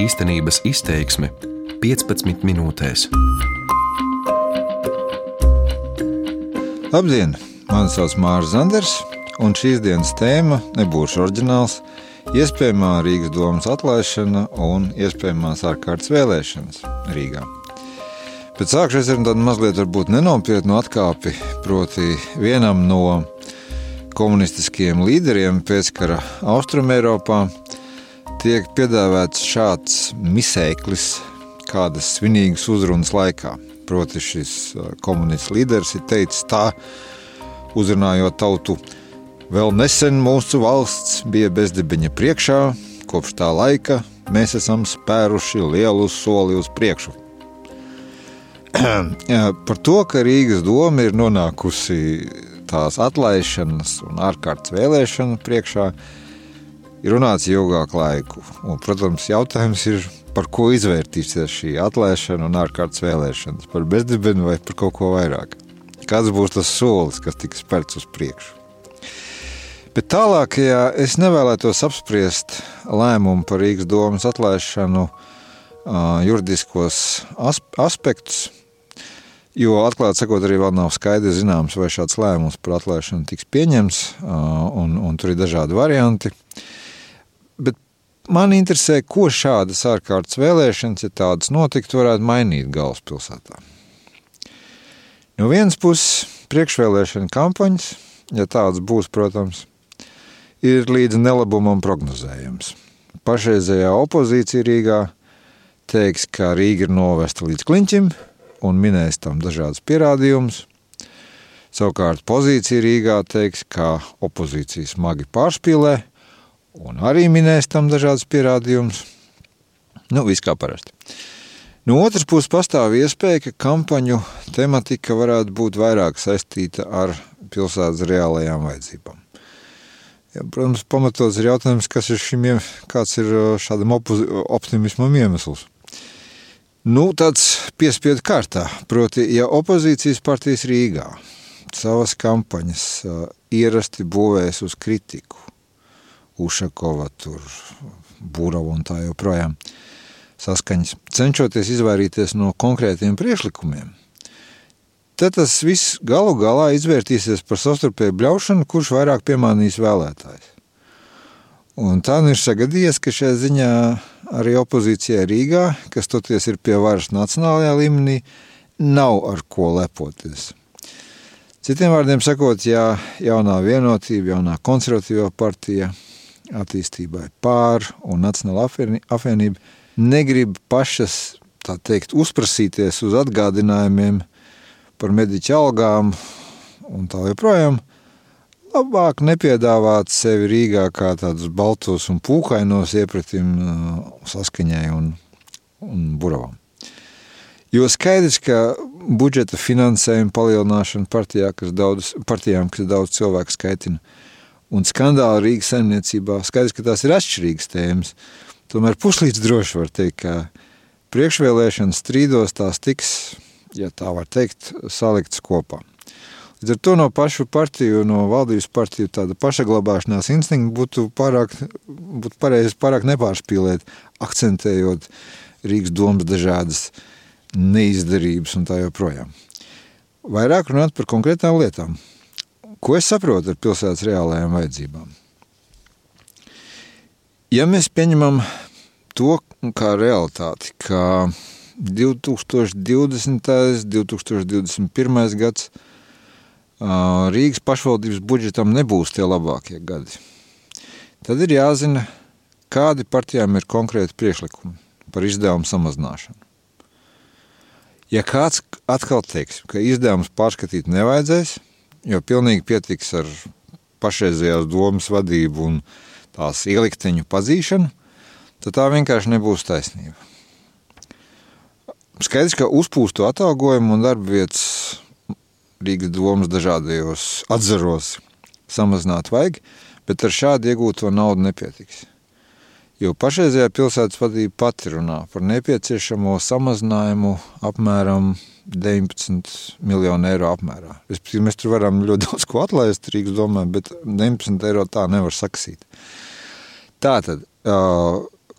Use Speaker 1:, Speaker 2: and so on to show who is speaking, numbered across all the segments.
Speaker 1: Īstenības izteiksme 15 minūtēs.
Speaker 2: Labdien! Mani sauc Mārcis Zanders, un šīs dienas tēma nebūs oriģināls. Iespējamā Rīgas domas atlaišana un iespējamās ārkārtas vēlēšanas Rīgā. Bet sākšu ar tādu mazliet nenopietnu atkāpi. Proti, vienam no komunistiskiem līderiem pēckara Austrumēropā tiek piedāvāts šāds misēklis kādas svinīgas uzrunas laikā. Proti, šis komunists līderis ir teicis tā, uzrunājot tautu. Vēl nesen mūsu valsts bija bezdibeņa priekšā, kopš tā laika mēs esam spēruši lielu soli uz priekšu. Par to, ka Rīgas doma ir nonākusi tās atlaišanas un ārkārtas vēlēšanu priekšā, ir runāts ilgāku laiku. Un, protams, jautājums ir, par ko izvērtīsies šī atlaišana un ārkārtas vēlēšanas? Par bezdibenu vai par kaut ko vairāk? Kāds būs tas solis, kas tiks spērts uz priekšu? Bet tālākajā es nevēlētos apspriest lēmumu par Rīgas domas atlaišanu, juridiskos aspektus, Jo, atklāti sakot, arī vēl nav skaidrs zināms, vai šāds lēmums par atlaišanu tiks pieņemts, un, un tur ir dažādi varianti. Bet man interesē, ko šādas ārkārtas vēlēšanas, ja tādas notiktu, varētu mainīt galvaspilsētā. No vienas puses, priekšvēlēšana kampaņas, ja tādas būs, protams, ir līdz nelabumam prognozējams. Pašreizējā opozīcija Rīgā teiks, ka Rīga ir novesta līdz kliņķim, un minēs tam dažādas pierādījumus. Savukārt pozīcija Rīgā teiks, ka opozīcija smagi pārspīlē, un arī minēs tam dažādas pierādījumus. Nu, viss kā parasti. No otras puses, pastāv iespēja, ka kampaņu tematika varētu būt vairāk saistīta ar pilsētas reālajām vajadzībām. Ja, protams, pamatots ir jautājums, kas ir šim, kāds ir šādam optimismam iemesls. Nu, tāds piespiedu kārtā. Proti, ja opozīcijas partijas Rīgā savas kampaņas uh, ierasti būvēs uz kritiku, Ušakova, tur, Būrava un tā joprojām saskaņas, cenšoties izvairīties no konkrētiem priekšlikumiem, tad tas viss galu galā izvērtīsies par savstarpēju bļaušanu, kurš vairāk piemānīs vēlētājs. Un tā ir sagadījies, ka šajā ziņā arī opozīcijai Rīgā, kas toties ir pie varas nacionālajā līmenī, nav ar ko lepoties. Citiem vārdiem sakot, ja jaunā vienotība, jaunā konservatīvā partija attīstībai pār un Nacionāla apvienība negrib pašas, tā teikt, uzprasīties uz atgādinājumiem par mediķu algām un tā joprojām, labāk nepiedāvāt sevi Rīgā kā tādus baltos un pūkainos iepratim uh, saskaņai un, un buravam. Jo skaidrs, ka budžeta finansējuma palielināšana partijā, kas daudz, partijām, kas daudz cilvēku skaitina, un skandāli Rīgas saimniecībā, skaidrs, ka tās ir atšķirīgas tēmas. Tomēr puslīdz droši var teikt, ka priekšvēlēšanas strīdos tās tiks, ja tā var teikt, saliktas kopā. Līdz ar to no pašu partiju, no valdības partiju tāda pašaglabāšanās instinkta būtu pārāk, būtu pareizi pārāk nepārspīlēt, akcentējot Rīgas domas dažādas neizdarības un tā joprojām. Vairāk runāt par konkrētām lietām. Ko es saprotu ar pilsētas reālajām vajadzībām? Ja mēs pieņemam to kā realitāti, ka 2020. 2021. gads Rīgas pašvaldības budžetam nebūs tie labākie gadi. Tad ir jāzina, kādi partijām ir konkrēti priekšlikumi par izdevumu samazināšanu. Ja kāds atkal teiks, ka izdevumus pārskatīt nevajadzēs, jo pilnīgi pietiks ar pašreizējās domas vadību un tās ielikteņu pazīšanu, tad tā vienkārši nebūs taisnība. Skaidrs, ka uzpūstu atalgojumu un darba vietas Rīgas domas dažādajos atzaros samazināt vajag, bet ar šādu iegūto naudu nepietiks. Jo pašreizējā pilsētas vadība pati runā par nepieciešamo samazinājumu apmēram 19 miljonu eiro apmērā. Respektīvi, mēs tur varam ļoti daudz ko atlaist Rīgas domē, bet 19 eiro tā nevar saksīt. Tātad,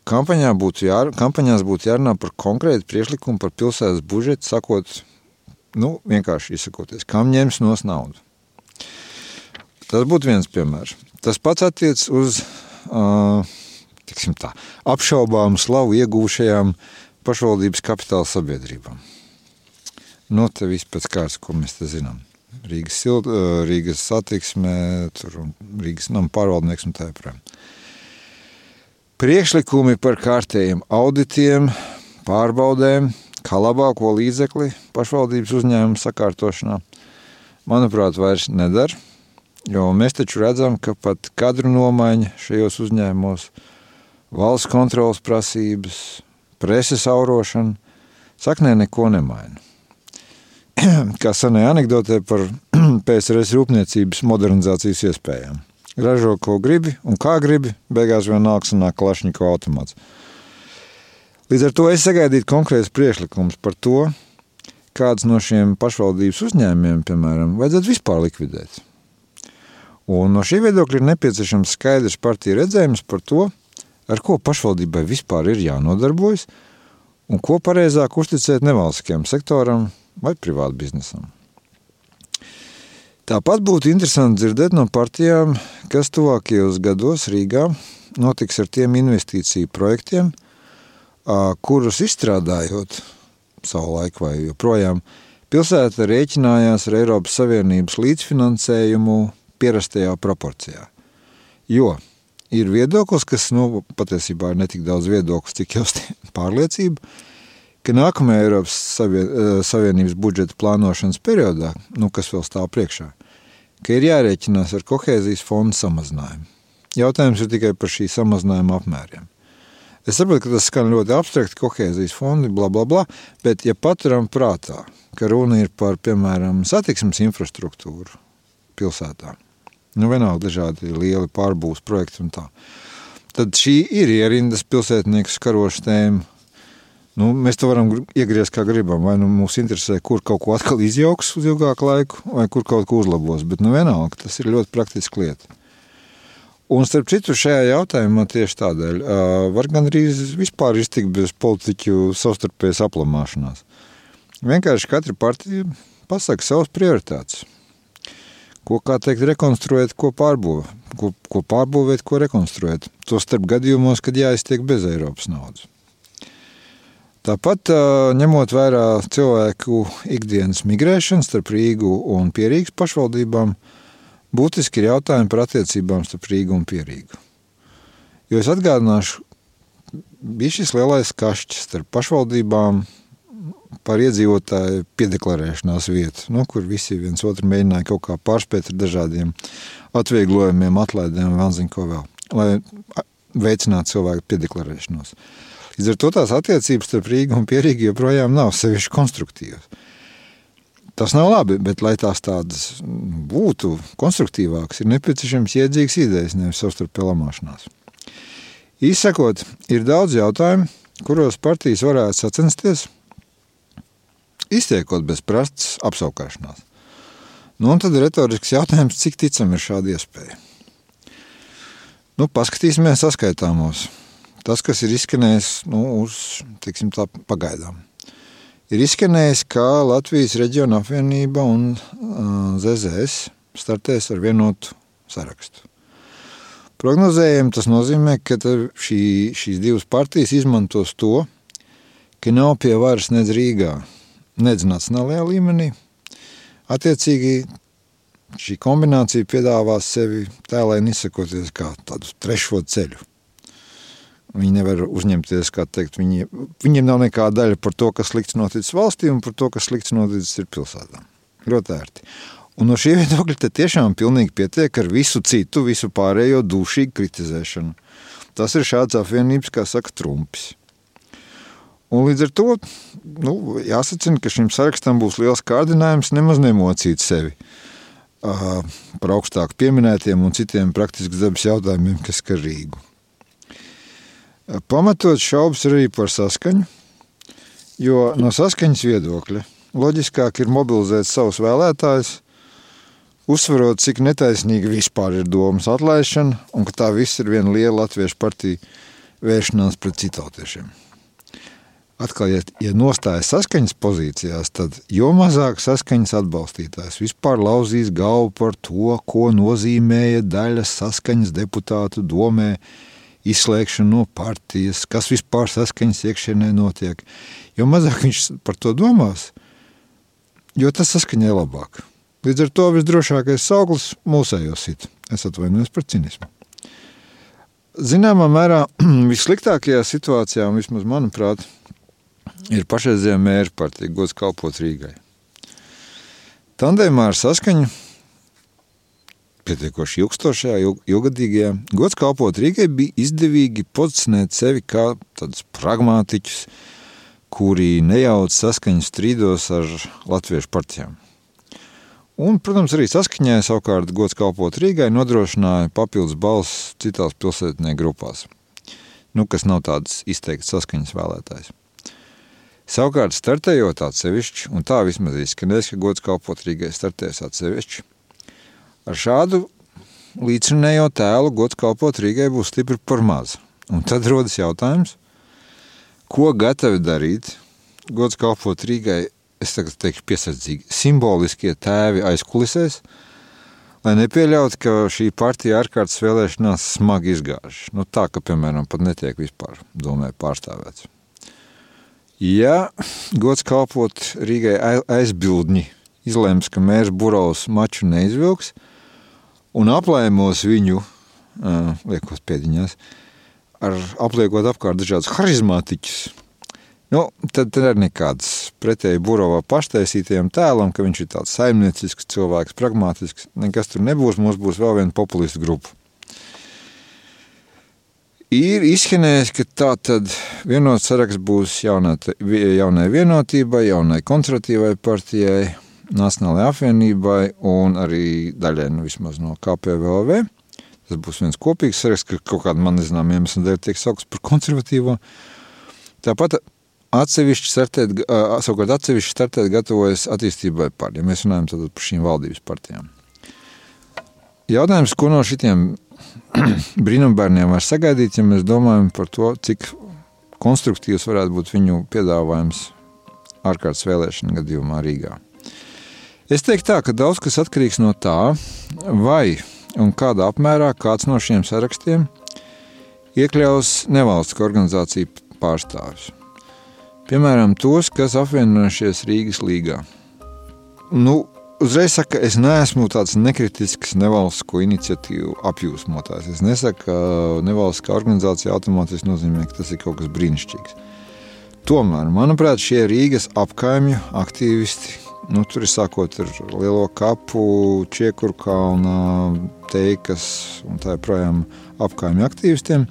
Speaker 2: kampaņā būtu jā, kampaņās būtu jārunā par konkrētu priekšlikumu par pilsētas budžetu, sakot, nu, vienkārši izsakoties, kam ņems nos naudu. Tas būtu viens piemērs. Tas pats attiec uz uh, tā, apšaubāmu slavu iegūšajām pašvaldības kapitāla sabiedrībām. Nu, te viss pēc kārtas, ko mēs te zinām. Rīgas, silt, Rīgas satiksme, Rīgas nama pārvaldnieks un tā joprojām. Priekšlikumi par kārtējiem auditiem, pārbaudēm, kā labāko līdzekli pašvaldības uzņēmumu sakārtošanā, manuprāt, vairs nedara. Jo mēs taču redzam, ka pat kadru nomaiņa šajos uzņēmumos, valsts kontrolas prasības, preses aurošana saknē neko nemaina. Kā senai anekdotē par PSRS rūpniecības modernizācijas iespējām. Ražo, ko gribi un kā gribi, beigās vienalga sanāk Kalašņiko automāts. Līdz ar to es sagaidītu konkrēts priekšlikums par to, kāds no šiem pašvaldības uzņēmumiem, piemēram, vajadzētu vispār likvidēt. Un no šī viedokļa ir nepieciešams skaidrs partija redzējums par to, ar ko pašvaldībai vispār ir jānodarbojas un ko pareizāk uzticēt nevalstiskajam sektoram vai privātu biznesam. Tāpat būtu interesanti dzirdēt no partijām, kas tuvākajos gados Rīgā notiks ar tiem investīciju projektiem, kurus izstrādājot savu laiku vai joprojām, pilsēta rēķinājās ar Eiropas Savienības līdzfinansējumu pierastajā proporcijā. Jo ir viedoklis, kas nu, patiesībā ir ne tik daudz viedoklis, cik jau pārliecība, ka nākamajā Eiropas eh, Savienības budžeta plānošanas periodā, nu, kas vēl stāv priekšā, ka ir jārēķinās ar kohēzijas fondu samazinājumu. Jautājums ir tikai par šī samazinājuma apmēriem. Es saprotu, ka tas skan ļoti abstrakti, kohēzijas fondi, bla, bla, bla, bet ja paturam prātā, ka runa ir par, piemēram, satiksmes infrastruktūru pilsētām, nu, vienalga dažādi lieli pārbūves projekti un tā. Tad šī ir ierindas pilsētnieku skaroša tēma. Nu, mēs to varam iegriezt kā gribam. Vai nu mums interesē, kur kaut ko atkal izjauks uz ilgāku laiku, vai kur kaut ko uzlabos. Bet nu, vienalga, tas ir ļoti praktiski lieta. Un starp citu šajā jautājumā tieši tādēļ var gan arī vispār iztikt bez politiķu savstarpējas aplamāšanās. Vienkārši katra partija pasaka savas prioritātes ko, kā teikt, rekonstruēt, ko pārbūvēt, ko, ko pārbūvēt, ko rekonstruēt. To starp gadījumos, kad jāiztiek bez Eiropas naudas. Tāpat ņemot vērā cilvēku ikdienas migrēšanu starp Rīgu un Pierīgas pašvaldībām, būtiski ir jautājumi par attiecībām starp Rīgu un Pierīgu. Jo es atgādināšu, bija šis lielais kašķis starp pašvaldībām, par iedzīvotāju piedeklarēšanās vietu, nu, kur visi viens otru mēģināja kaut kā pārspēt ar dažādiem atvieglojumiem, atlaidēm, vēl zinu ko vēl, lai veicinātu cilvēku piedeklarēšanos. Līdz ar to tās attiecības starp Rīgu un Pierīgu joprojām nav sevišķi konstruktīvas. Tas nav labi, bet, lai tās tādas būtu konstruktīvākas, ir nepieciešams iedzīgs idejas, nevis savstarpēji lamāšanās. Īsakot, ir daudz jautājumu, kuros partijas varētu sacensties – iztiekot bez prastas apskaukšanās. Nu, un tad ir retorisks jautājums, cik ticam ir šāda iespēja. Nu, paskatīsimies saskaitāmos. Tas, kas ir izskanējis nu, uz tiksim, tā, pagaidām, ir izskanējis, ka Latvijas reģiona apvienība un uh, ZZS startēs ar vienotu sarakstu. Prognozējumi tas nozīmē, ka šī, šīs divas partijas izmantos to, ka nav pie varas nedz Rīgā, nedz nacionālajā līmenī. Attiecīgi šī kombinācija piedāvās sevi tēlēni izsakoties kā tādu trešo ceļu. Viņi nevar uzņemties, kā teikt, viņi, viņiem nav nekāda daļa par to, kas slikts noticis valstī un par to, kas slikts noticis ir pilsētām. Ļoti ērti. Un no šī viedokļa te tiešām pilnīgi pietiek ar visu citu, visu pārējo dūšīgu kritizēšanu. Tas ir šāds apvienības, kā saka, trumpis. Un līdz ar to nu, jāsacina, ka šim sarakstam būs liels kārdinājums nemaz nemocīt sevi uh, par augstāk pieminētiem un citiem praktiskas dabas jautājumiem, kas skar Rīgu. Uh, pamatot šaubas arī par saskaņu, jo no saskaņas viedokļa loģiskāk ir mobilizēt savus vēlētājus, uzsverot, cik netaisnīgi vispār ir domas atlaišana un ka tā viss ir viena liela latviešu partija vēršanās pret citautiešiem. Atkal, ja, ja nostājas saskaņas pozīcijās, tad jo mazāk saskaņas atbalstītājs vispār lauzīs galvu par to, ko nozīmēja daļa saskaņas deputātu domē, izslēgšana no partijas, kas vispār saskaņas iekšienē notiek. Jo mazāk viņš par to domās, jo tas saskaņai labāk. Līdz ar to visdrošākais sauklis mūsējo sit. Es atvainojos par cinismu. Zināmā mērā vissliktākajā situācijā, un vismaz manuprāt, ir pašreizējā mēra partija gods kalpot Rīgai. Tandēmā ar saskaņu pietiekoši ilgstošajā, ilgadīgajā gods kalpot Rīgai bija izdevīgi pozicionēt sevi kā tādus pragmātiķus, kuri nejauc saskaņu strīdos ar latviešu partijām. Un, protams, arī saskaņai savukārt gods kalpot Rīgai nodrošināja papildus balss citās pilsētnieku grupās, nu, kas nav tādas izteikti saskaņas vēlētājs. Savukārt, startējot atsevišķi, un tā vismaz izskanēs, ka gods kalpot Rīgai startēs atsevišķi, ar šādu līdzinējo tēlu gods kalpot Rīgai būs stipri par maz. Un tad rodas jautājums, ko gatavi darīt gods kalpot Rīgai, es tagad teikšu piesardzīgi, simboliskie tēvi aizkulisēs, lai nepieļautu, ka šī partija ārkārtas vēlēšanās smagi izgāž. Nu, tā, ka, piemēram, pat netiek vispār domē pārstāvēts. Ja gods kalpot Rīgai aizbildņi izlems, ka mērs Burovs maču neizvilks un aplēmos viņu, liekot pēdiņās, ar apliekot apkārt dažādus harizmātiķus, nu, tad, tad ir nekāds pretēji Burovā paštaisītajam tēlam, ka viņš ir tāds saimniecisks cilvēks, pragmātisks, nekas tur nebūs, mums būs vēl viena populistu grupa. Ir izskanējis, ka tā tad vienots saraksts būs jaunā, jaunai vienotībai, jaunai konservatīvai partijai, Nacionālajai apvienībai un arī daļai nu, no KPVV. Tas būs viens kopīgs saraksts, ka kaut kāda man nezināma iemesla dēļ tiek saukts par konservatīvo. Tāpat atsevišķi startēt, savukārt atsevišķi startēt gatavojas attīstībai par, ja mēs runājam par šīm valdības partijām. Jautājums, ko no šitiem brīnumbērniem var sagaidīt, ja mēs domājam par to, cik konstruktīvs varētu būt viņu piedāvājums ārkārtas vēlēšana gadījumā Rīgā. Es teiktu tā, ka daudz kas atkarīgs no tā, vai un kādā apmērā kāds no šiem sarakstiem iekļaus nevalstiskā organizācija pārstāvjus. Piemēram, tos, kas apvienojušies Rīgas līgā. Nu, uzreiz saku, ka es neesmu tāds nekritisks nevalstisko iniciatīvu apjūsmotājs. Es nesaku, ka nevalstiskā organizācija automātiski nozīmē, ka tas ir kaut kas brīnišķīgs. Tomēr, manuprāt, šie Rīgas apkaimju aktīvisti, nu, tur ir sākot ar lielo kapu, čiekuru kalnu, teikas un tā joprojām apkaimju aktīvistiem,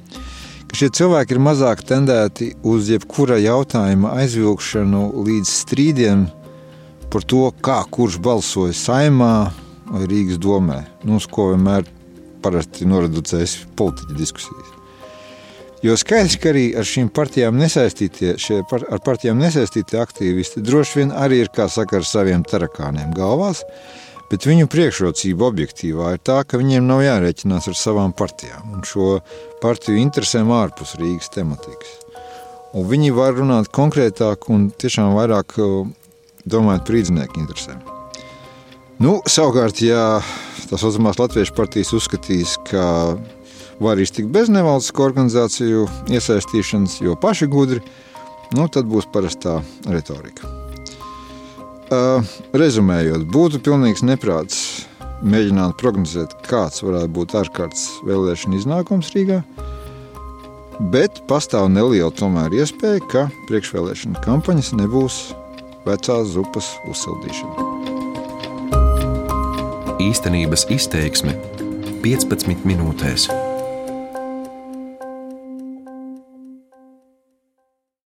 Speaker 2: šie cilvēki ir mazāk tendēti uz jebkura jautājuma aizvilkšanu līdz strīdiem, par to, kā kurš balsoja saimā vai Rīgas domē, nu, uz ko vienmēr parasti noreducējas politiķa diskusijas. Jo skaidrs, ka arī ar šīm partijām nesaistītie, par, ar partijām nesaistītie aktīvisti droši vien arī ir, kā saka, ar saviem tarakāniem galvās, bet viņu priekšrocība objektīvā ir tā, ka viņiem nav jārēķinās ar savām partijām un šo partiju interesēm ārpus Rīgas tematikas. Un viņi var runāt konkrētāk un tiešām vairāk domājot par rīznieku interesēm. Nu, savukārt, ja tā saucamās Latviešu partijas uzskatīs, ka var iztikt bez nevalstisko organizāciju iesaistīšanas, jo paši gudri, nu, tad būs parastā retorika. Uh, rezumējot, būtu pilnīgs neprāts mēģināt prognozēt, kāds varētu būt ārkārtas vēlēšana iznākums Rīgā, bet pastāv neliela tomēr iespēja, ka priekšvēlēšana kampaņas nebūs vecās zupas uzsildīšanu.
Speaker 1: Īstenības izteiksme 15 minūtēs.